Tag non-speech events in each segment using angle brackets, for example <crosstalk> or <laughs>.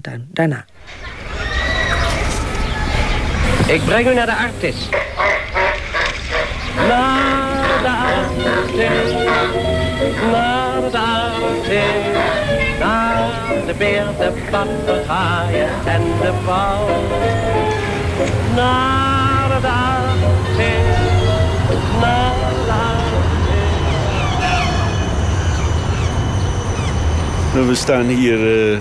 dierentuin. Daarna. Ik breng u naar de artis. Naar de artis. Naar de artis. Naar de beer, de papegaaien en de pauw. Naar de artis. Naar de We staan hier eh,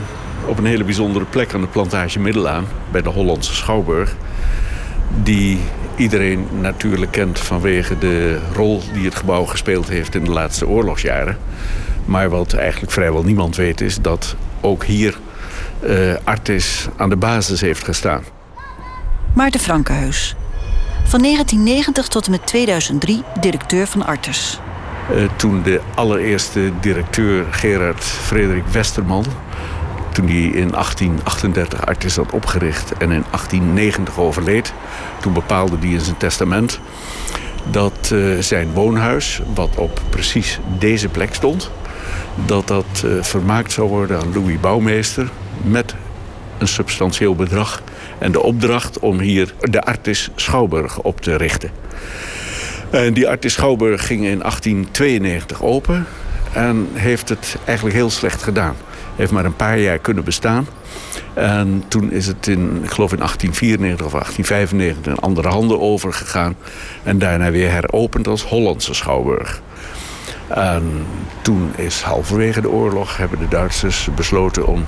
op een hele bijzondere plek aan de plantage Middelaan... bij de Hollandse Schouwburg. Die iedereen natuurlijk kent vanwege de rol die het gebouw gespeeld heeft... in de laatste oorlogsjaren. Maar wat eigenlijk vrijwel niemand weet is dat ook hier eh, Artis aan de basis heeft gestaan. Maarten Frankenhuis. Van 1990 tot en met 2003 directeur van Artes. Eh, toen de allereerste directeur Gerard Frederik Westerman... toen hij in 1838 Artis had opgericht en in 1890 overleed... toen bepaalde hij in zijn testament dat eh, zijn woonhuis... wat op precies deze plek stond... dat dat eh, vermaakt zou worden aan Louis Bouwmeester... met een substantieel bedrag en de opdracht om hier de Artis Schouwburg op te richten. En die Artis Schouwburg ging in 1892 open en heeft het eigenlijk heel slecht gedaan. Heeft maar een paar jaar kunnen bestaan. En toen is het in, ik geloof in 1894 of 1895 in andere handen overgegaan. En daarna weer heropend als Hollandse Schouwburg. En toen is halverwege de oorlog hebben de Duitsers besloten om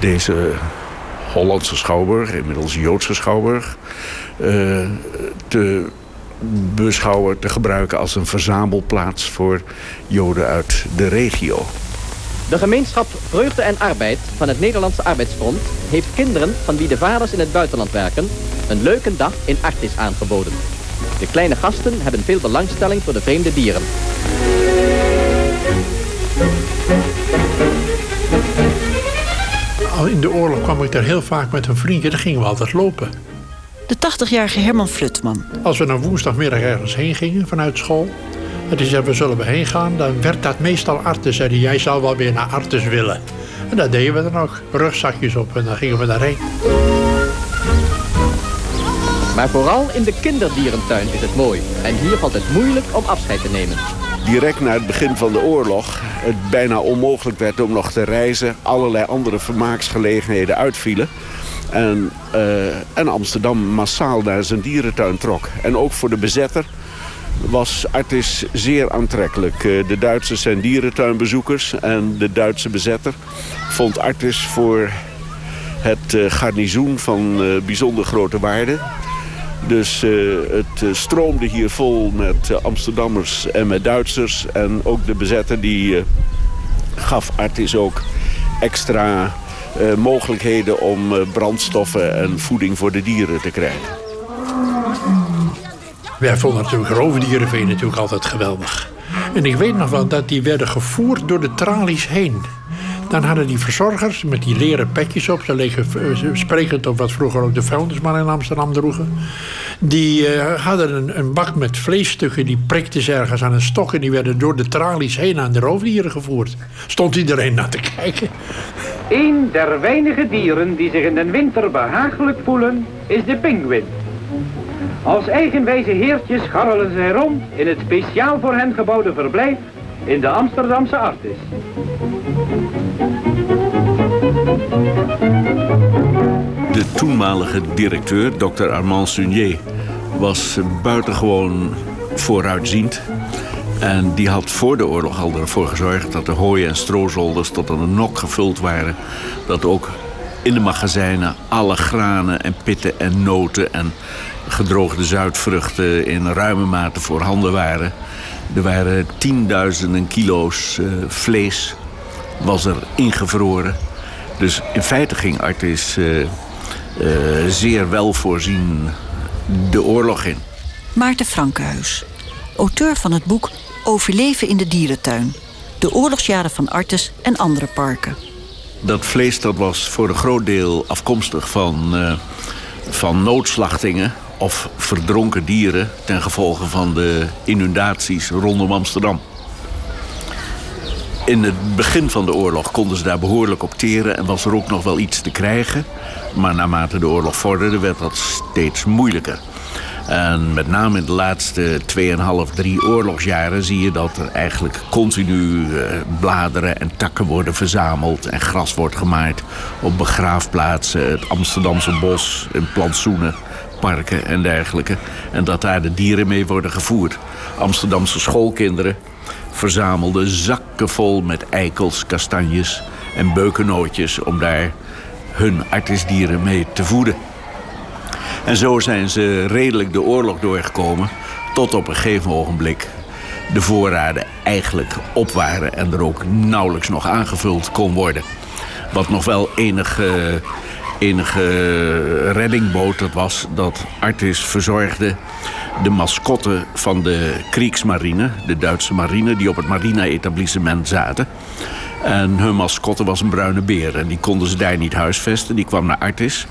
deze Hollandse Schouwburg, inmiddels Joodse Schouwburg, eh, te beschouwen, te gebruiken als een verzamelplaats voor Joden uit de regio. De gemeenschap Vreugde en Arbeid van het Nederlandse Arbeidsfront heeft kinderen van wie de vaders in het buitenland werken een leuke dag in Artis aangeboden. De kleine gasten hebben veel belangstelling voor de vreemde dieren. Al in de oorlog kwam ik daar heel vaak met een vriendje. Dan gingen we altijd lopen. De 80-jarige Herman Flutman. Als we dan woensdagmiddag ergens heen gingen vanuit school. En die zeiden we zullen we heen gaan. Dan werd dat meestal Artes. Zei die, jij zou wel weer naar Artes willen. En dat deden we dan ook. Rugzakjes op en dan gingen we daarheen. Maar vooral in de kinderdierentuin is het mooi. En hier valt het moeilijk om afscheid te nemen. direct na het begin van de oorlog het bijna onmogelijk werd om nog te reizen. Allerlei andere vermaaksgelegenheden uitvielen. En, eh, en Amsterdam massaal naar zijn dierentuin trok. En ook voor de bezetter was Artis zeer aantrekkelijk. Eh, de Duitsers zijn dierentuinbezoekers en de Duitse bezetter vond Artis voor het eh, garnizoen van eh, bijzonder grote waarde. Dus het stroomde hier vol met Amsterdammers en met Duitsers. En ook de bezetter die gaf Artis ook extra mogelijkheden om brandstoffen en voeding voor de dieren te krijgen. Wij vonden natuurlijk roofdierenveen natuurlijk altijd geweldig. En ik weet nog wel dat die werden gevoerd door de tralies heen. Dan hadden die verzorgers met die leren petjes op... ze leken eh, sprekend op wat vroeger ook de vuilnismannen in Amsterdam droegen... die eh, hadden een, een bak met vleesstukken... die prikten ze ergens aan een stok... en die werden door de tralies heen aan de roofdieren gevoerd. Stond iedereen naar te kijken. Een der weinige dieren die zich in de winter behagelijk voelen, is de pinguïn. Als eigenwijze heertjes scharrelen zij rond in het speciaal voor hen gebouwde verblijf in de Amsterdamse Artis. De toenmalige directeur, Dr. Armand Sunier, was buitengewoon vooruitziend. En die had voor de oorlog al ervoor gezorgd dat de hooien en stroozolders tot aan de nok gevuld waren. Dat ook in de magazijnen alle granen en pitten en noten en gedroogde zuidvruchten in ruime mate voorhanden waren. Er waren tienduizenden kilo's eh, vlees was er ingevroren. Dus in feite ging Artis eh, eh, zeer wel voorzien de oorlog in. Maarten Frankenhuis. Auteur van het boek Overleven in de dierentuin. De oorlogsjaren van Artes en andere parken. Dat vlees dat was voor een groot deel afkomstig van, eh, van noodslachtingen of verdronken dieren ten gevolge van de inundaties rondom Amsterdam. In het begin van de oorlog konden ze daar behoorlijk op teren en was er ook nog wel iets te krijgen. Maar naarmate de oorlog vorderde, werd dat steeds moeilijker. En met name in de laatste 2,5, 3 oorlogsjaren zie je dat er eigenlijk continu eh, bladeren en takken worden verzameld en gras wordt gemaaid op begraafplaatsen, het Amsterdamse bos, in plantsoenen, parken en dergelijke. En dat daar de dieren mee worden gevoerd. Amsterdamse schoolkinderen verzamelden zakken vol met eikels, kastanjes en beukennootjes om daar hun artisdieren mee te voeden. En zo zijn ze redelijk de oorlog doorgekomen. Tot op een gegeven ogenblik de voorraden eigenlijk op waren en er ook nauwelijks nog aangevuld kon worden. Wat nog wel enige, enige redding bood, dat was dat Artis verzorgde de mascotte van de Kriegsmarine, de Duitse marine, die op het marine-etablissement zaten. En hun mascotte was een bruine beer. En die konden ze daar niet huisvesten. Die kwam naar Artis.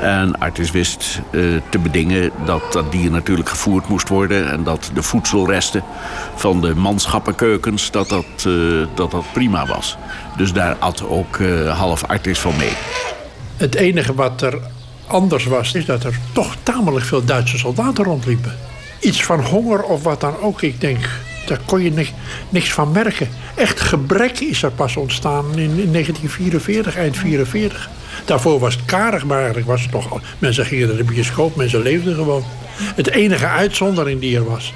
En Artis wist uh, te bedingen dat dat dier natuurlijk gevoerd moest worden... en dat de voedselresten van de manschappenkeukens dat dat, uh, dat, prima was. Dus daar at ook uh, half Artis van mee. Het enige wat er anders was, is dat er toch tamelijk veel Duitse soldaten rondliepen. Iets van honger of wat dan ook. Ik denk, daar kon je niks, niks van merken. Echt gebrek is er pas ontstaan in, in 1944, eind 44. Daarvoor was het karig, maar eigenlijk was het toch... Mensen gingen naar de bioscoop, mensen leefden gewoon. Het enige uitzondering die er was...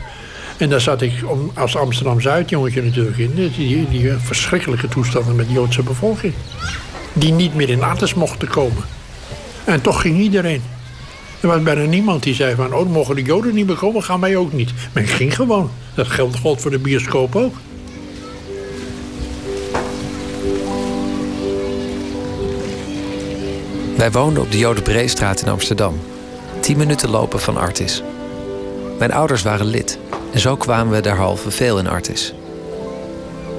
En daar zat ik als Amsterdam-Zuid jongetje natuurlijk in. Die, die verschrikkelijke toestanden met de Joodse bevolking. Die niet meer in Athens mochten komen. En toch ging iedereen. Er was bijna niemand die zei van... oh, mogen de Joden niet meer komen, gaan wij ook niet. Men ging gewoon. Dat geldt voor de bioscoop ook. Wij woonden op de Jodenbreestraat in Amsterdam. Tien minuten lopen van Artis. Mijn ouders waren lid en zo kwamen we derhalve veel in Artis.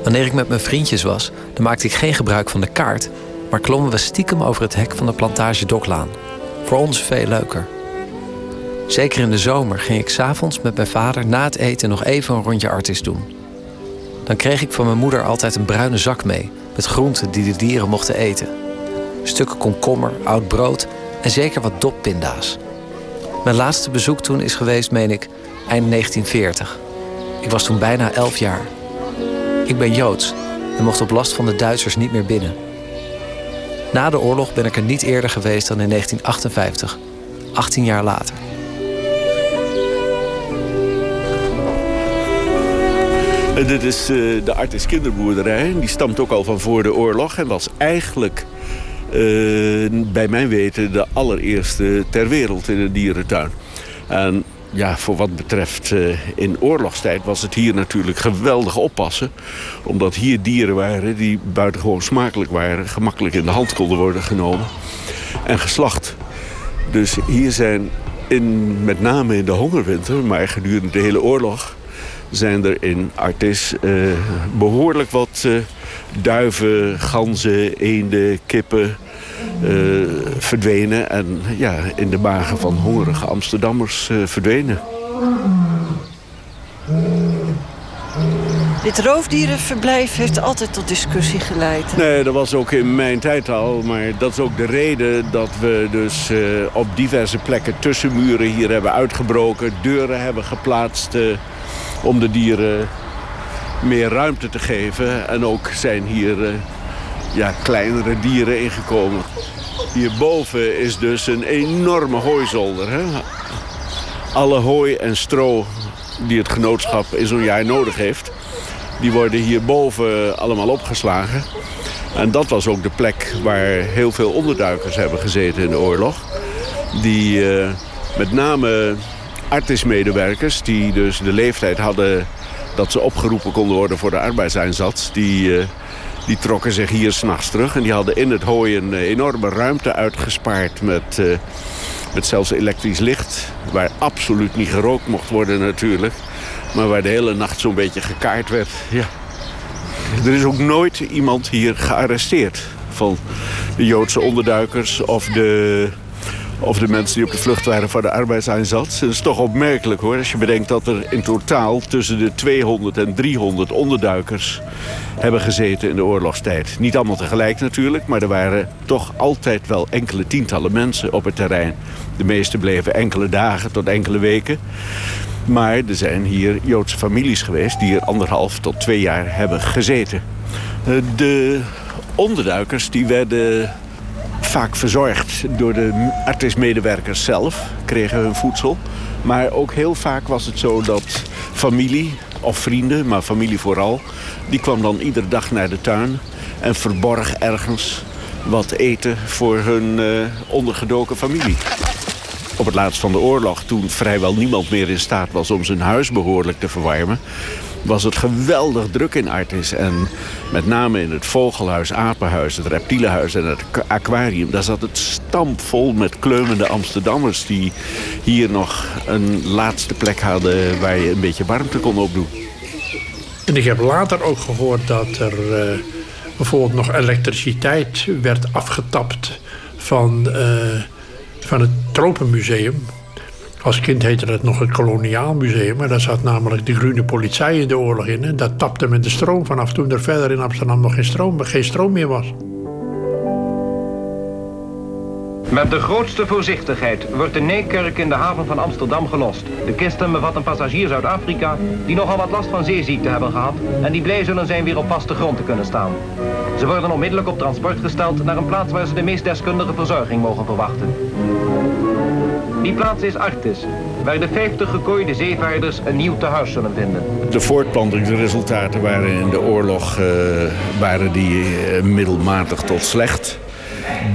Wanneer ik met mijn vriendjes was, dan maakte ik geen gebruik van de kaart, maar klommen we stiekem over het hek van de plantage Doklaan. Voor ons veel leuker. Zeker in de zomer ging ik s'avonds met mijn vader na het eten nog even een rondje Artis doen. Dan kreeg ik van mijn moeder altijd een bruine zak mee met groenten die de dieren mochten eten stukken komkommer, oud brood en zeker wat doppinda's. Mijn laatste bezoek toen is geweest, meen ik, eind 1940. Ik was toen bijna 11 jaar. Ik ben Joods en mocht op last van de Duitsers niet meer binnen. Na de oorlog ben ik er niet eerder geweest dan in 1958, 18 jaar later. Dit is uh, de Artis kinderboerderij. Die stamt ook al van voor de oorlog en was eigenlijk bij mijn weten de allereerste ter wereld in een dierentuin. En ja, voor wat betreft uh, in oorlogstijd was het hier natuurlijk geweldig oppassen. Omdat hier dieren waren die buitengewoon smakelijk waren. Gemakkelijk in de hand konden worden genomen. En geslacht. Dus hier zijn in, met name in de hongerwinter, maar gedurende de hele oorlog... zijn er in Artis uh, behoorlijk wat duiven, ganzen, eenden, kippen uh, verdwenen. En ja, in de magen van hongerige Amsterdammers uh, verdwenen. Dit roofdierenverblijf heeft altijd tot discussie geleid. Nee, dat was ook in mijn tijd al. Maar dat is ook de reden dat we dus uh, op diverse plekken tussenmuren hier hebben uitgebroken. Deuren hebben geplaatst om de dieren meer ruimte te geven. En ook zijn hier uh, ja, kleinere dieren ingekomen. Hierboven is dus een enorme hooizolder. Hè? Alle hooi en stro die het genootschap in zo'n jaar nodig heeft... die worden hierboven allemaal opgeslagen. En dat was ook de plek waar heel veel onderduikers hebben gezeten in de oorlog. Die uh, met name artismedewerkers die dus de leeftijd hadden dat ze opgeroepen konden worden voor de arbeidseinsatz... die, uh, die trokken zich hier s'nachts terug. En die hadden in het hooi een eh, enorme ruimte uitgespaard met, uh, met zelfs elektrisch licht. Waar absoluut niet gerookt mocht worden natuurlijk. Maar waar de hele nacht zo'n beetje gekaard werd. Ja. Er is ook nooit iemand hier gearresteerd. Van de Joodse onderduikers of de Of de mensen die op de vlucht waren voor de arbeidseinsatz. Dat is toch opmerkelijk hoor. Als je bedenkt dat er in totaal tussen de 200 en 300 onderduikers hebben gezeten in de oorlogstijd. Niet allemaal tegelijk natuurlijk, maar er waren toch altijd wel enkele tientallen mensen op het terrein. De meeste bleven enkele dagen tot enkele weken. Maar er zijn hier Joodse families geweest die er anderhalf tot twee jaar hebben gezeten. Eh, de onderduikers die werden vaak verzorgd door de artismedewerkers zelf, kregen hun voedsel. Maar ook heel vaak was het zo dat familie of vrienden, maar familie vooral... die kwam dan iedere dag naar de tuin en verborg ergens wat eten voor hun uh, ondergedoken familie. Op het laatst van de oorlog, toen vrijwel niemand meer in staat was om zijn huis behoorlijk te verwarmen was het geweldig druk in Artis. En met name in het vogelhuis, apenhuis, het reptielenhuis en het aquarium... daar zat het stampvol met kleumende Amsterdammers... die hier nog een laatste plek hadden waar je een beetje warmte kon opdoen. En ik heb later ook gehoord dat er uh, bijvoorbeeld nog elektriciteit werd afgetapt... van, uh, van het Tropenmuseum als kind heette dat nog het Koloniaal Museum. Maar daar zat namelijk de groene politie in de oorlog in. En dat tapte met de stroom vanaf toen er verder in Amsterdam nog geen stroom, geen stroom meer was. Met de grootste voorzichtigheid wordt de Neekerk in de haven van Amsterdam gelost. De kisten bevatten passagiers uit Afrika die nogal wat last van zeeziekte hebben gehad en die blij zullen zijn weer op vaste grond te kunnen staan. Ze worden onmiddellijk op transport gesteld naar een plaats waar ze de meest deskundige verzorging mogen verwachten. Die plaats is Artis, waar de 50 gekooide zeevaarders een nieuw tehuis zullen vinden. De voortplantingsresultaten waren in de oorlog uh, waren die, uh, middelmatig tot slecht.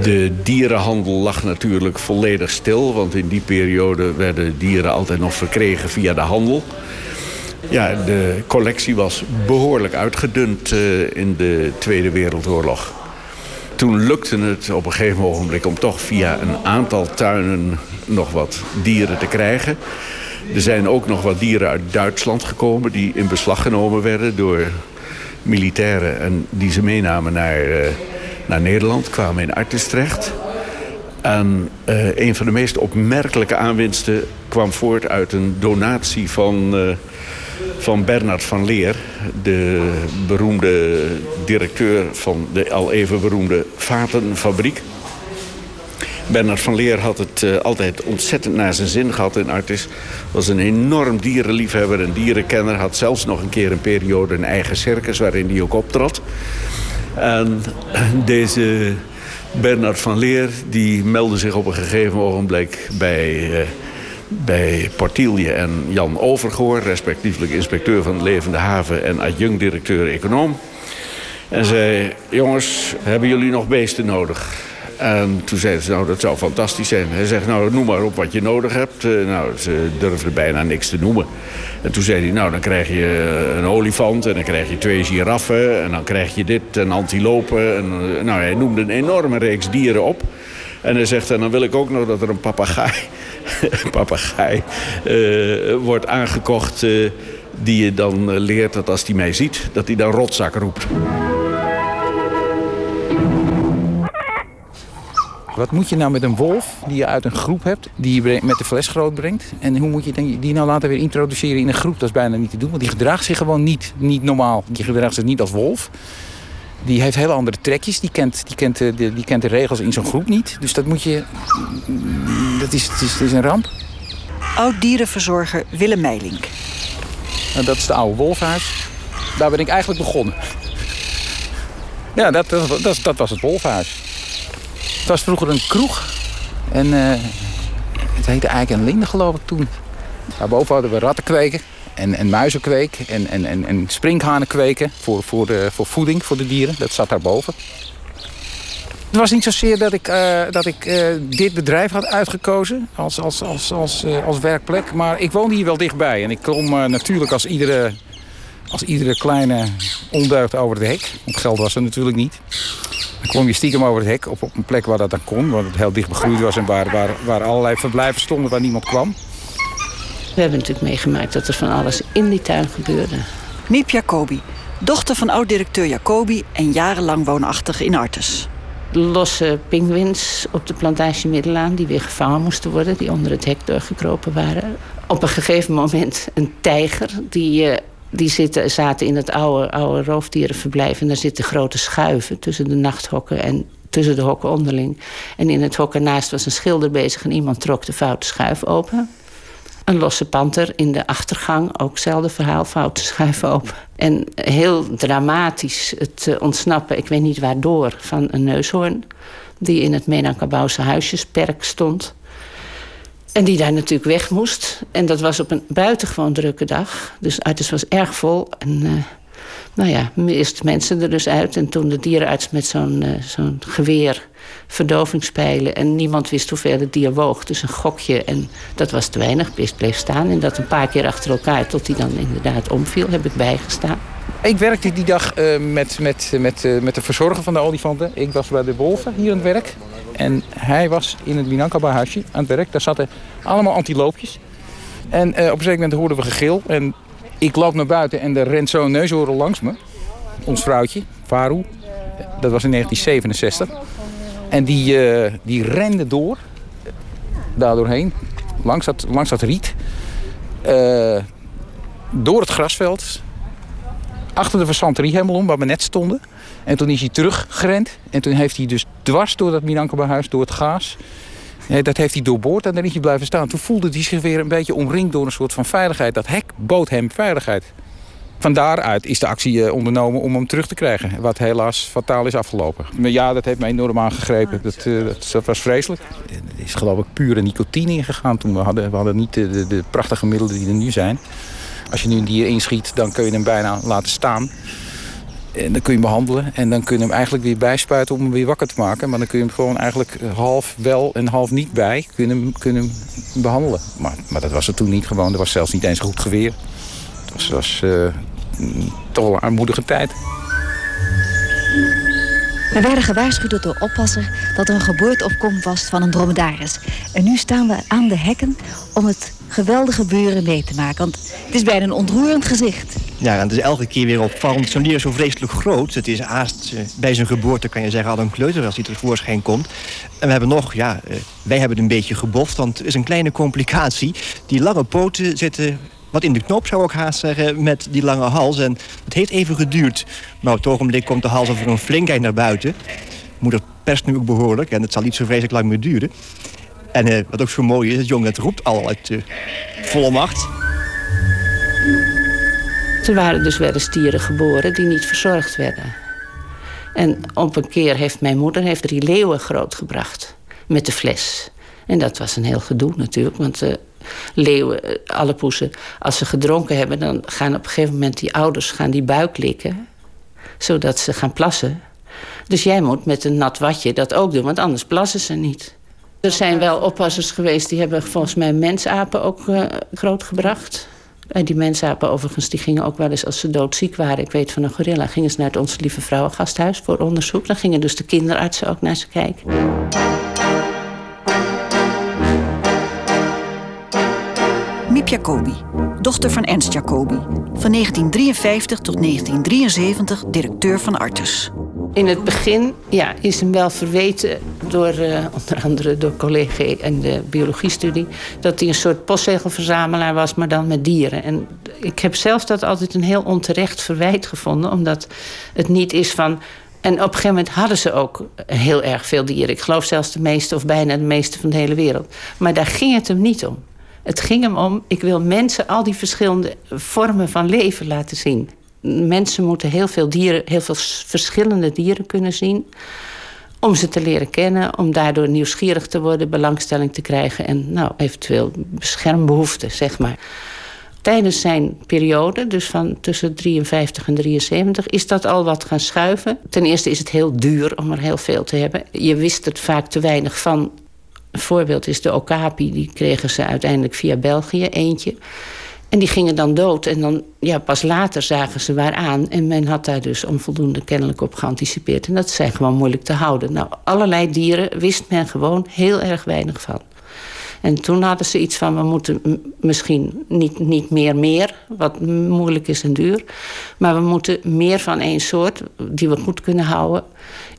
De dierenhandel lag natuurlijk volledig stil, want in die periode werden dieren altijd nog verkregen via de handel. Ja, de collectie was behoorlijk uitgedund uh, in de Tweede Wereldoorlog. Toen lukte het op een gegeven ogenblik om toch via een aantal tuinen nog wat dieren te krijgen. Er zijn ook nog wat dieren uit Duitsland gekomen die in beslag genomen werden door militairen en die ze meenamen naar, uh, naar Nederland, kwamen in Artis terecht. En uh, een van de meest opmerkelijke aanwinsten kwam voort uit een donatie van, uh, van Bernard van Leer, de beroemde directeur van de al even beroemde Vatenfabriek. Bernard van Leer had het uh, altijd ontzettend naar zijn zin gehad in Artis. Was een enorm dierenliefhebber en dierenkenner. Had zelfs nog een keer een periode een eigen circus waarin hij ook optrad. En deze Bernard van Leer die meldde zich op een gegeven ogenblik bij... Uh, bij Portielje en Jan Overgoor, respectievelijk inspecteur van de Levende Haven en adjunct-directeur econoom. En zei, jongens, hebben jullie nog beesten nodig? En toen zeiden ze, nou, dat zou fantastisch zijn. Hij zegt, nou, noem maar op wat je nodig hebt. Uh, nou, ze durfden bijna niks te noemen. En toen zei hij, nou, dan krijg je een olifant... en dan krijg je twee giraffen... en dan krijg je dit, een antilope. En, uh, nou, hij noemde een enorme reeks dieren op. En hij zegt, en dan wil ik ook nog dat er een papegaai... <laughs> papegaai wordt aangekocht... die je dan leert dat als hij mij ziet... dat hij dan rotzak roept. Wat moet je nou met een wolf die je uit een groep hebt, die je met de fles groot brengt? En hoe moet je die nou later weer introduceren in een groep? Dat is bijna niet te doen, want die gedraagt zich gewoon niet, niet normaal. Die gedraagt zich niet als wolf. Die heeft hele andere trekjes. Die kent, die kent, de, die kent de regels in zo'n groep niet. Dus dat moet je... Dat is, het is een ramp. Oud-dierenverzorger Willem Meilink. Nou, dat is de oude wolfhuis. Daar ben ik eigenlijk begonnen. Ja, dat, dat, dat, dat was het wolfhuis. Het was vroeger een kroeg. En uh, het heette eigenlijk een linde, geloof ik, toen. Daarboven hadden we ratten kweken en, en muizenkweek en, en, en, en kweken voor, voor, de, voor voeding voor de dieren. Dat zat daarboven. Het was niet zozeer dat ik, uh, dat ik uh, dit bedrijf had uitgekozen als, als, als, als, als werkplek. Maar ik woonde hier wel dichtbij. En ik klom natuurlijk als iedere, als iedere kleine ondeugd over het hek. Want geld was er natuurlijk niet. Klom je stiekem over het hek op, op een plek waar dat dan kon. Waar het heel dicht begroeid was en waar, waar, waar allerlei verblijven stonden waar niemand kwam. We hebben natuurlijk meegemaakt dat er van alles in die tuin gebeurde. Miep Jacobi, dochter van oud-directeur Jacobi en jarenlang woonachtig in Artes. losse pinguïns op de plantage Middelaan... die weer gevangen moesten worden, die onder het hek doorgekropen waren. Op een gegeven moment een tijger, die... Die zitten, zaten in het oude, oude roofdierenverblijf. En daar zitten grote schuiven tussen de nachthokken en tussen de hokken onderling. En in het hok ernaast was een schilder bezig en iemand trok de foute schuif open. Een losse panter in de achtergang, ook hetzelfde verhaal, foute schuif open. En heel dramatisch het eh, ontsnappen, ik weet niet waardoor, van een neushoorn... die in het Menankabouwse huisjesperk stond. En die daar natuurlijk weg moest. En dat was op een buitengewoon drukke dag. Dus het was erg vol. En uh, nou ja, eerst mensen er dus uit. En toen de dierenarts met zo'n uh, zo'n geweer verdovingspijlen. En niemand wist hoeveel het dier woog. Dus een gokje. En dat was te weinig. Best bleef staan. En dat een paar keer achter elkaar. Tot hij dan inderdaad omviel. Heb ik bijgestaan. Ik werkte die dag uh, met, met, met, met de verzorger van de olifanten. Ik was bij de wolven hier aan het werk. En hij was in het Minankaba-huisje aan het werk. Daar zaten allemaal antiloopjes. En uh, op een gegeven moment hoorden we gegil. En ik loop naar buiten en er rent zo'n neushoorn langs me. Ons vrouwtje, Faru. Dat was in 1967. En die, uh, die rende door. Daar doorheen. Langs dat, langs dat riet. Uh, door het grasveld. Achter de versanterie helemaal waar we net stonden. En toen is hij teruggerend. En toen heeft hij dus dwars door dat Minankaba-huis, door het gaas... dat heeft hij doorboord en daar is hij blijven staan. Toen voelde hij zich weer een beetje omringd door een soort van veiligheid. Dat hek bood hem veiligheid. Van daaruit is de actie eh, ondernomen om hem terug te krijgen. Wat helaas fataal is afgelopen. Ja, dat heeft mij enorm aangegrepen. Dat, dat, was vreselijk. Er is geloof ik pure nicotine ingegaan toen. We hadden, we hadden niet de, de, de prachtige middelen die er nu zijn. Als je nu een dier inschiet, dan kun je hem bijna laten staan. En dan kun je hem behandelen en dan kun je hem eigenlijk weer bijspuiten om hem weer wakker te maken. Maar dan kun je hem gewoon eigenlijk half wel en half niet bij kunnen, kunnen behandelen. Maar, maar dat was er toen niet gewoon. Er was zelfs niet eens goed geweer. Het was, was uh, toch een armoedige tijd. We werden gewaarschuwd door de oppasser dat er een geboorteopkomst was van een dromedaris. En nu staan we aan de hekken om het geweldige gebeuren mee te maken. Want het is bijna een ontroerend gezicht. Ja, en het is elke keer weer opvallend. Zo'n dier is zo vreselijk groot. Het is haast uh, bij zijn geboorte, kan je zeggen, al een kleuter als hij tevoorschijn komt. En we hebben nog, ja, uh, wij hebben het een beetje geboft, want het is een kleine complicatie. Die lange poten zitten wat in de knop, zou ik haast zeggen, met die lange hals. En het heeft even geduurd. Maar op het ogenblik komt de hals over een flinkheid naar buiten. Moeder perst nu ook behoorlijk en het zal niet zo vreselijk lang meer duren. En uh, wat ook zo mooi is, het jong het roept al uit uh, volle macht. Er waren dus wel eens dieren geboren die niet verzorgd werden. En op een keer heeft mijn moeder heeft drie leeuwen grootgebracht met de fles. En dat was een heel gedoe natuurlijk, want uh, leeuwen, alle poesen, als ze gedronken hebben, dan gaan op een gegeven moment die ouders gaan die buik likken, zodat ze gaan plassen. Dus jij moet met een nat watje dat ook doen, want anders plassen ze niet. Er zijn wel oppassers geweest die hebben volgens mij mensapen ook uh, grootgebracht. En die mensapen overigens, die gingen ook wel eens als ze doodziek waren... ik weet van een gorilla, gingen ze naar het Onze Lieve Vrouwengasthuis voor onderzoek. Dan gingen dus de kinderartsen ook naar ze kijken. Miep Jacobi, dochter van Ernst Jacobi. Van 1953 tot 1973 directeur van Artes. In het begin ja, is hem wel verweten door uh, onder andere door collega en de biologiestudie... dat hij een soort postzegelverzamelaar was, maar dan met dieren. En ik heb zelf dat altijd een heel onterecht verwijt gevonden... omdat het niet is van... En op een gegeven moment hadden ze ook heel erg veel dieren. Ik geloof zelfs de meeste of bijna de meeste van de hele wereld. Maar daar ging het hem niet om. Het ging hem om, ik wil mensen al die verschillende vormen van leven laten zien mensen moeten heel veel dieren, heel veel verschillende dieren kunnen zien. Om ze te leren kennen, om daardoor nieuwsgierig te worden, belangstelling te krijgen en nou, eventueel beschermbehoeften, zeg maar. Tijdens zijn periode, dus van tussen 53 en 73, is dat al wat gaan schuiven. Ten eerste is het heel duur om er heel veel te hebben. Je wist er vaak te weinig van. Een voorbeeld is de Okapi, die kregen ze uiteindelijk via België, eentje. En die gingen dan dood. En dan, ja, pas later zagen ze waar aan. En men had daar dus onvoldoende kennelijk op geanticipeerd. En dat zijn gewoon moeilijk te houden. Nou, allerlei dieren wist men gewoon heel erg weinig van. En toen hadden ze iets van: we moeten misschien niet, niet meer meer, wat moeilijk is en duur. Maar we moeten meer van één soort, die we goed kunnen houden,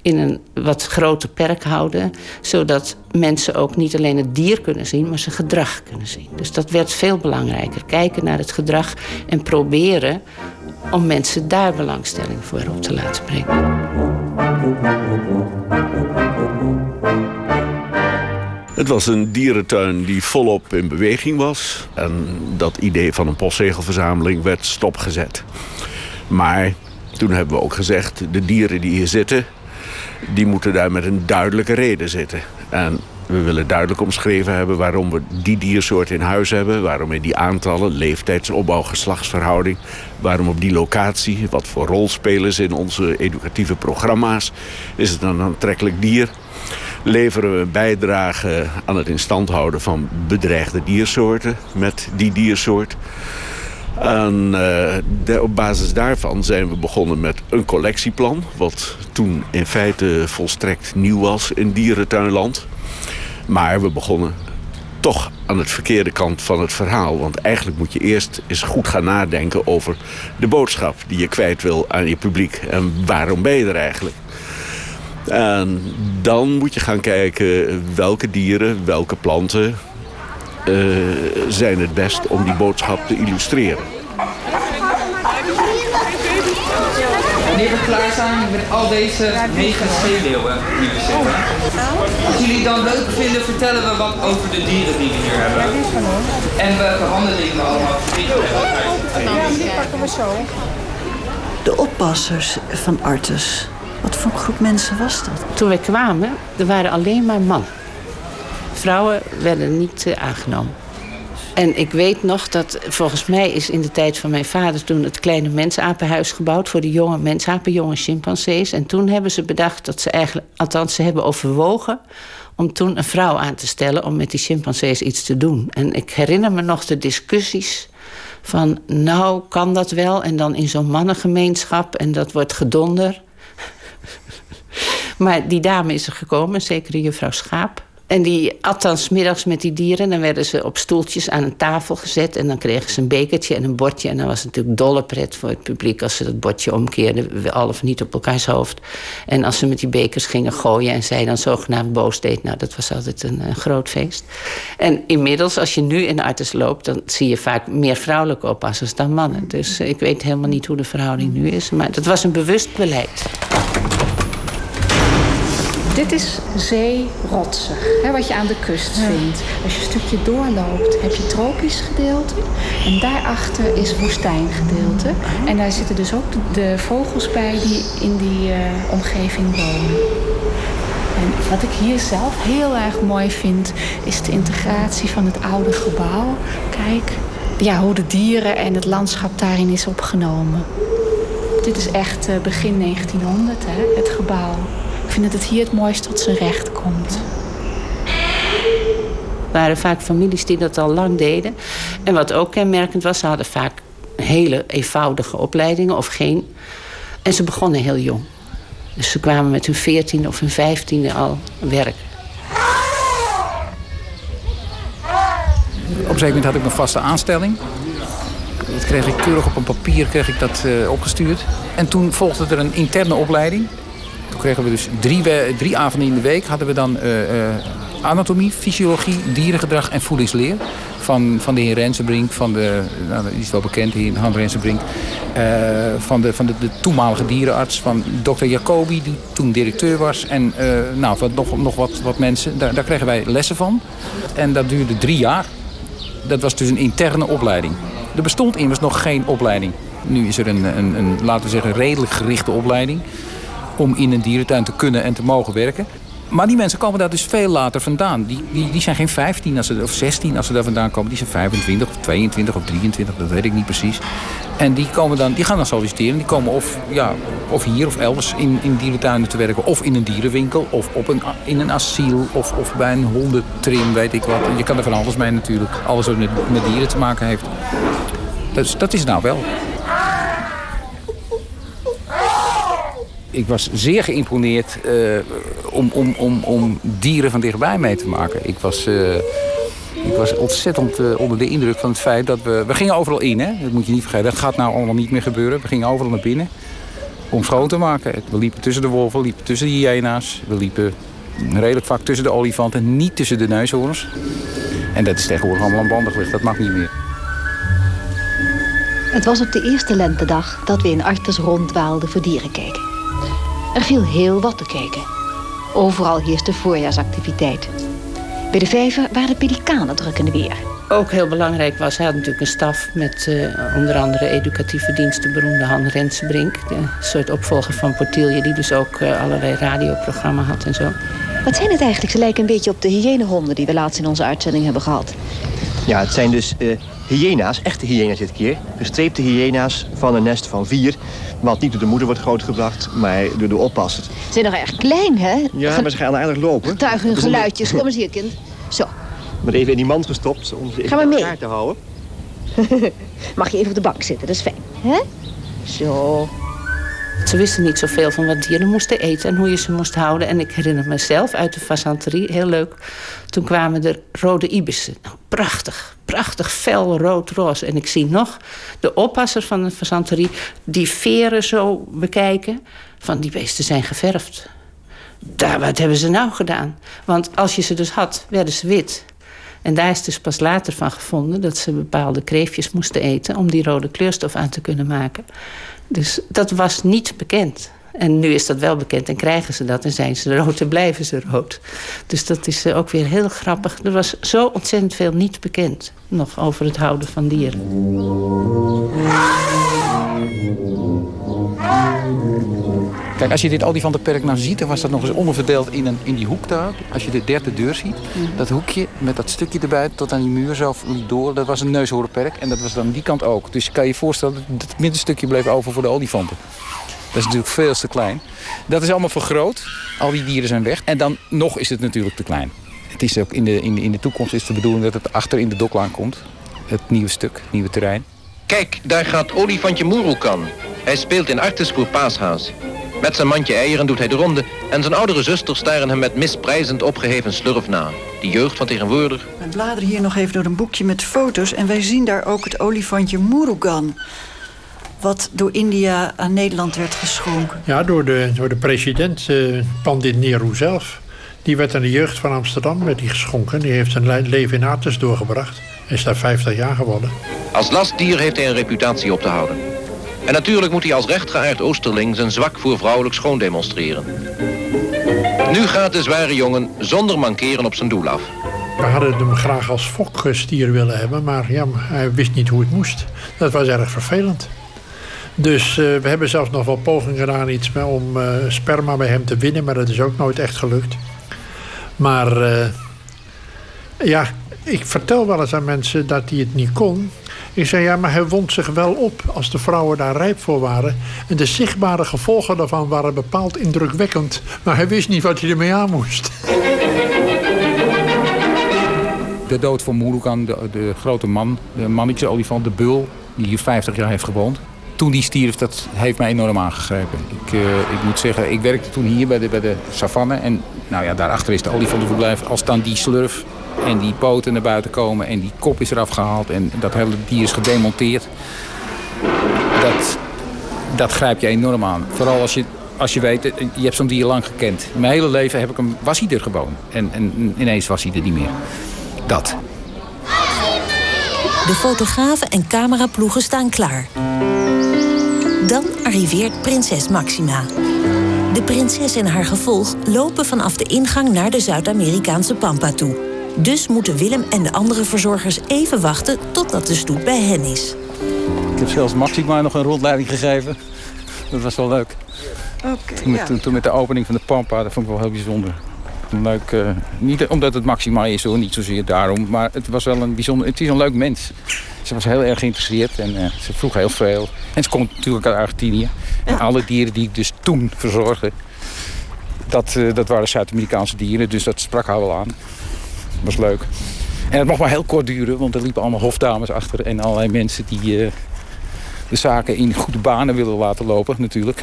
in een wat groter perk houden. Zodat mensen ook niet alleen het dier kunnen zien, maar zijn gedrag kunnen zien. Dus dat werd veel belangrijker. Kijken naar het gedrag en proberen om mensen daar belangstelling voor op te laten brengen. Het was een dierentuin die volop in beweging was. En dat idee van een postzegelverzameling werd stopgezet. Maar toen hebben we ook gezegd, de dieren die hier zitten... die moeten daar met een duidelijke reden zitten. En we willen duidelijk omschreven hebben waarom we die diersoort in huis hebben. Waarom in die aantallen, leeftijdsopbouw, geslachtsverhouding. Waarom op die locatie, wat voor rol spelen ze in onze educatieve programma's. Is het een aantrekkelijk dier? Leveren we bijdrage aan het instand houden van bedreigde diersoorten met die diersoort? En uh, op basis daarvan zijn we begonnen met een collectieplan... wat toen in feite volstrekt nieuw was in dierentuinland. Maar we begonnen toch aan het verkeerde kant van het verhaal. Want eigenlijk moet je eerst eens goed gaan nadenken over de boodschap die je kwijt wil aan je publiek. En waarom ben je er eigenlijk? En dan moet je gaan kijken welke dieren, welke planten uh, zijn het best om die boodschap te illustreren. Wanneer we klaar zijn met al deze mega zeeleeuwen die we zitten. Als jullie dan leuk vinden, vertellen we wat over de dieren die we hier hebben. En welke handelingen we allemaal verricht hebben. Die pakken we zo. De oppassers van Artus. Wat voor groep mensen was dat? Toen wij kwamen, er waren alleen maar mannen. Vrouwen werden niet uh, aangenomen. En ik weet nog dat, volgens mij is in de tijd van mijn vader toen het kleine mensapenhuis gebouwd voor de jonge mensapen, jonge chimpansees. En toen hebben ze bedacht dat ze eigenlijk, althans ze hebben overwogen om toen een vrouw aan te stellen om met die chimpansees iets te doen. En ik herinner me nog de discussies van, nou kan dat wel? En dan in zo'n mannengemeenschap en dat wordt gedonder. Maar die dame is er gekomen, zeker juffrouw Schaap. En die at dan smiddags met die dieren. Dan werden ze op stoeltjes aan een tafel gezet. En dan kregen ze een bekertje en een bordje. En dan was het natuurlijk dolle pret voor het publiek... als ze dat bordje omkeerden, al of niet op elkaars hoofd. En als ze met die bekers gingen gooien... en zij dan zogenaamd boos deed... nou, dat was altijd een, een groot feest. En inmiddels, als je nu in Artes loopt... dan zie je vaak meer vrouwelijke oppassers dan mannen. Dus ik weet helemaal niet hoe de verhouding nu is. Maar dat was een bewust beleid. Dit is zeerotsig, hè, wat je aan de kust vindt. Als je een stukje doorloopt, heb je tropisch gedeelte. En daarachter is woestijngedeelte. En daar zitten dus ook de, vogels bij die in die uh, omgeving wonen. En wat ik hier zelf heel erg mooi vind, is de integratie van het oude gebouw. Kijk, ja, hoe de dieren en het landschap daarin is opgenomen. Dit is echt uh, begin 1900, hè, het gebouw. Dat het hier het mooist tot zijn recht komt. Er waren vaak families die dat al lang deden. En wat ook kenmerkend was, ze hadden vaak hele eenvoudige opleidingen of geen. En ze begonnen heel jong. Dus ze kwamen met hun veertiende of hun vijftiende al werken. Op een gegeven moment had ik mijn vaste aanstelling. Dat kreeg ik keurig op een papier kreeg ik dat, uh, opgestuurd. En toen volgde er een interne opleiding. Kregen we dus drie, drie avonden in de week hadden we dan uh, uh, anatomie, fysiologie, dierengedrag en voedingsleer. Van, van de heer Rensenbrink, van de, nou, is wel bekend, de heer Han Rensenbrink. Uh, van de, van de, de, toenmalige dierenarts, van dokter Jacobi, die toen directeur was. En nou, wat, nog, nog wat, wat mensen, daar, daar kregen wij lessen van. En dat duurde drie jaar. Dat was dus een interne opleiding. Er bestond immers nog geen opleiding. Nu is er een, een, een laten we zeggen, redelijk gerichte opleiding om in een dierentuin te kunnen en te mogen werken. Maar die mensen komen daar dus veel later vandaan. Die, die, die zijn geen 15 als ze, of 16 als ze daar vandaan komen. Die zijn 25 of 22 of 23, dat weet ik niet precies. En die, komen dan, die gaan dan solliciteren. Die komen of, ja, of hier of elders in, in dierentuinen te werken. Of in een dierenwinkel. Of op een, in een asiel. Of, of bij een hondentrim, weet ik wat. Je kan er van alles mee natuurlijk. Alles wat met, met dieren te maken heeft. Dus dat is nou wel. Ik was zeer geïmponeerd uh, om, om, om, om dieren van dichtbij mee te maken. Ik was uh, Ik was ontzettend uh, onder de indruk van het feit dat we... We gingen overal in, hè? dat moet je niet vergeten. Dat gaat nou allemaal niet meer gebeuren. We gingen overal naar binnen om schoon te maken. We liepen tussen de wolven, we liepen tussen de hyena's. We liepen redelijk vaak tussen de olifanten, niet tussen de neushoorns. En dat is tegenwoordig allemaal aan banden gelegd. Dat mag niet meer. Het was op de eerste lentedag dat we in Artes ronddwaalden voor dieren kijken. Er viel heel wat te kijken. Overal heerste voorjaarsactiviteit. Bij de vijver waren de pelikanen druk in de weer. Ook heel belangrijk was, hij had natuurlijk een staf met uh, onder andere educatieve diensten, beroemde Han Rensbrink. De soort opvolger van Portilje, die dus ook uh, allerlei radioprogramma had en zo. Wat zijn het eigenlijk? Ze lijken een beetje op de hyënehonden die we laatst in onze uitzending hebben gehad. Ja, het zijn dus uh, hyena's, echte hyena's dit keer. Gestreepte hyena's van een nest van vier. Wat niet door de moeder wordt grootgebracht, maar door de oppasser. Ze zijn nog erg klein, hè? Ja, maar ze gaan aardig lopen. Tuigen hun geluidjes. Kom eens hier, kind. Zo. Maar even in die mand gestopt om ze in elkaar te houden. <laughs> Mag je even op de bank zitten, dat is fijn. hè? Zo. Ze wisten niet zoveel van wat dieren moesten eten en hoe je ze moest houden. En ik herinner mezelf uit de fazanterie, heel leuk. Toen kwamen er rode ibissen. Nou, prachtig, prachtig fel rood-roze. En ik zie nog de oppasser van de fazanterie die veren zo bekijken. Van die beesten zijn geverfd. Daar, wat hebben ze nou gedaan? Want als je ze dus had, werden ze wit. En daar is dus pas later van gevonden dat ze bepaalde kreefjes moesten eten om die rode kleurstof aan te kunnen maken. Dus dat was niet bekend. En nu is dat wel bekend en krijgen ze dat en zijn ze rood en blijven ze rood. Dus dat is eh, ook weer heel grappig. Er was zo ontzettend veel niet bekend nog over het houden van dieren. Kijk, als je dit olifantenperk nou ziet, dan was dat nog eens onderverdeeld in, een, in die hoek daar. Als je de derde deur ziet, dat hoekje met dat stukje erbij tot aan die muur zo door, dat was een neushoornperk. En dat was dan die kant ook. Dus je kan je voorstellen dat het middenstukje bleef over voor de olifanten. Dat is natuurlijk veel te klein. Dat is allemaal vergroot. Al die dieren zijn weg. En dan nog is het natuurlijk te klein. Het is ook in de, in de, in de toekomst is de bedoeling dat het achter in de doklaan komt. Het nieuwe stuk, het nieuwe terrein. Kijk, daar gaat olifantje Murukan. Hij speelt in Artis voor Paashaas. Met zijn mandje eieren doet hij de ronde en zijn oudere zusters staren hem met misprijzend opgeheven slurf na. Die jeugd van tegenwoordig. We bladeren hier nog even door een boekje met foto's en wij zien daar ook het olifantje Murugan. Wat door India aan Nederland werd geschonken. Ja, door de, door de president uh, Pandit Nehru zelf. Die werd aan de jeugd van Amsterdam werd die geschonken. Die heeft zijn leven in Artes doorgebracht. Hij is daar 50 jaar geworden. Als lastdier heeft hij een reputatie op te houden. En natuurlijk moet hij als rechtgeaard Oosterling zijn zwak voor vrouwelijk schoon demonstreren. Nu gaat de zware jongen zonder mankeren op zijn doel af. We hadden hem graag als fokstier willen hebben, maar ja, hij wist niet hoe het moest. Dat was erg vervelend. Dus uh, we hebben zelfs nog wel pogingen gedaan iets om uh, sperma bij hem te winnen, maar dat is ook nooit echt gelukt. Maar uh, ja, ik vertel wel eens aan mensen dat hij het niet kon. Ik zei, ja, maar hij wond zich wel op als de vrouwen daar rijp voor waren. En de zichtbare gevolgen daarvan waren bepaald indrukwekkend. Maar hij wist niet wat hij ermee aan moest. De dood van Murukan, de, grote man, de mannetje olifant, de bul... die hier 50 jaar heeft gewoond. Toen die stierf, dat heeft mij enorm aangegrepen. Ik, uh, ik moet zeggen, ik werkte toen hier bij de, bij de savanne. En nou ja, daarachter is de olifantenverblijf. Als dan die slurf en die poten naar buiten komen en die kop is eraf gehaald en dat hele dier is gedemonteerd. Dat, dat grijp je enorm aan. Vooral als je, als je weet, je hebt zo'n dier lang gekend. Mijn hele leven heb ik hem, was hij er gewoon. En, en ineens was hij er niet meer. Dat. De fotografen en cameraploegen staan klaar. Dan arriveert prinses Maxima. De prinses en haar gevolg lopen vanaf de ingang naar de Zuid-Amerikaanse Pampa toe. Dus moeten Willem en de andere verzorgers even wachten totdat de stoet bij hen is. Ik heb zelfs Maxima nog een rondleiding gegeven. Dat was wel leuk. Okay, toen, met, toen, met de opening van de Pampa, dat vond ik wel heel bijzonder. Leuk, uh, niet omdat het Maxima is hoor, niet zozeer daarom. Maar het was wel een bijzonder, het is een leuk mens. Ze was heel erg geïnteresseerd en uh, ze vroeg heel veel. En ze komt natuurlijk uit Argentinië. En alle dieren die ik dus toen verzorgde, dat, uh, dat waren Zuid-Amerikaanse dieren. Dus dat sprak haar wel aan was leuk. En het mocht maar heel kort duren, want er liepen allemaal hofdames achter... en allerlei mensen die uh, de zaken in goede banen willen laten lopen natuurlijk.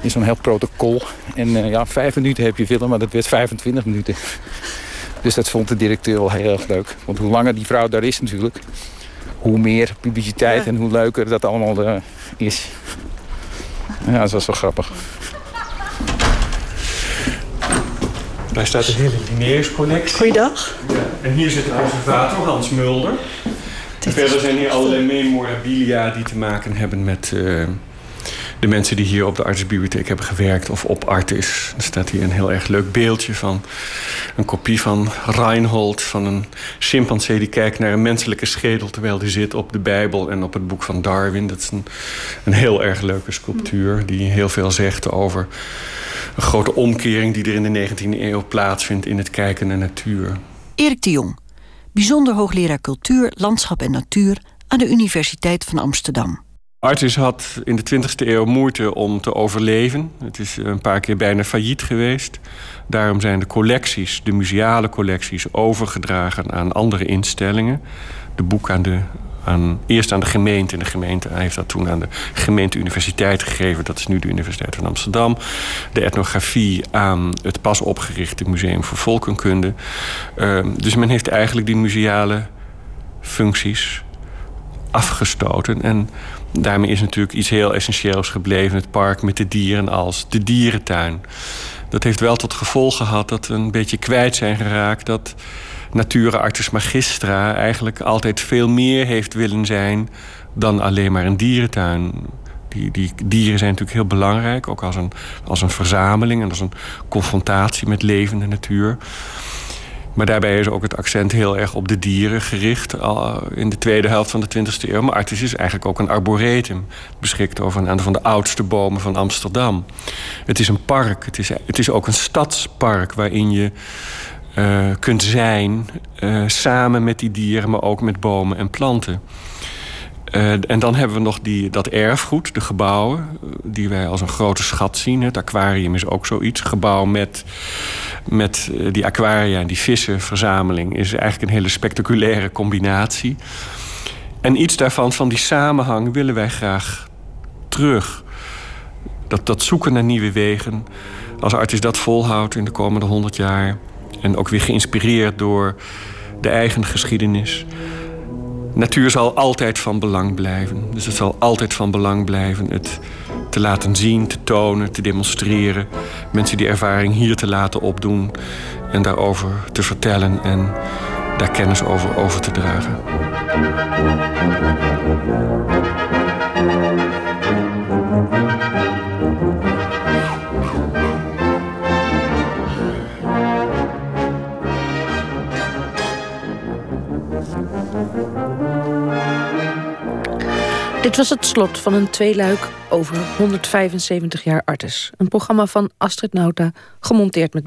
Is zo'n heel protocol. En uh, ja, vijf minuten heb je film, maar dat werd 25 minuten. Dus dat vond de directeur wel heel erg leuk. Want hoe langer die vrouw daar is natuurlijk... hoe meer publiciteit en hoe leuker dat allemaal uh, is. Ja, dat was wel grappig. Daar staat de hele Linnaeus-collectie. Goeiedag. Ja. En hier zit de conservator Hans Mulder. En verder zijn hier allerlei memorabilia die te maken hebben met uh, de mensen die hier op de artsbibliotheek hebben gewerkt of op Artis. Er staat hier een heel erg leuk beeldje van een kopie van Reinhold van een chimpansee die kijkt naar een menselijke schedel terwijl die zit op de Bijbel en op het boek van Darwin. Dat is een, een heel erg leuke sculptuur die heel veel zegt over een grote omkering die er in de 19e eeuw plaatsvindt in het kijken naar natuur. Erik de Jong, bijzonder hoogleraar cultuur, landschap en natuur aan de Universiteit van Amsterdam. Artis had in de 20e eeuw moeite om te overleven. Het is een paar keer bijna failliet geweest. Daarom zijn de collecties, de museale collecties, overgedragen aan andere instellingen. De boek aan de aan, eerst aan de gemeente. En de gemeente heeft dat toen aan de gemeente-universiteit gegeven. Dat is nu de Universiteit van Amsterdam. De etnografie aan het pas opgerichte Museum voor Volkenkunde. Uh, dus men heeft eigenlijk die museale functies afgestoten. En daarmee is natuurlijk iets heel essentieels gebleven. Het park met de dieren als de dierentuin. Dat heeft wel tot gevolg gehad dat we een beetje kwijt zijn geraakt... dat Natura Magistra eigenlijk altijd veel meer heeft willen zijn... dan alleen maar een dierentuin. Die, die dieren zijn natuurlijk heel belangrijk, ook als een, als een verzameling... en als een confrontatie met levende natuur... Maar daarbij is ook het accent heel erg op de dieren gericht al in de tweede helft van de 20e eeuw. Maar Artis is eigenlijk ook een arboretum. Beschikt over een aantal van de oudste bomen van Amsterdam. Het is een park. Het is, het is ook een stadspark waarin je uh, kunt zijn. Uh, samen met die dieren, maar ook met bomen en planten. En dan hebben we nog die, dat erfgoed, de gebouwen, die wij als een grote schat zien. Het aquarium is ook zoiets. Gebouw met, met die aquaria en die vissenverzameling is eigenlijk een hele spectaculaire combinatie. En iets daarvan, van die samenhang, willen wij graag terug. Dat, dat zoeken naar nieuwe wegen. Als Artis dat volhoudt in de komende honderd jaar. En ook weer geïnspireerd door de eigen geschiedenis natuur zal altijd van belang blijven. Dus het zal altijd van belang blijven het te laten zien, te tonen, te demonstreren. Mensen die ervaring hier te laten opdoen en daarover te vertellen en daar kennis over over te dragen. Dit was het slot van een tweeluik over 175 jaar Artes. Een programma van Astrid Nauta, gemonteerd met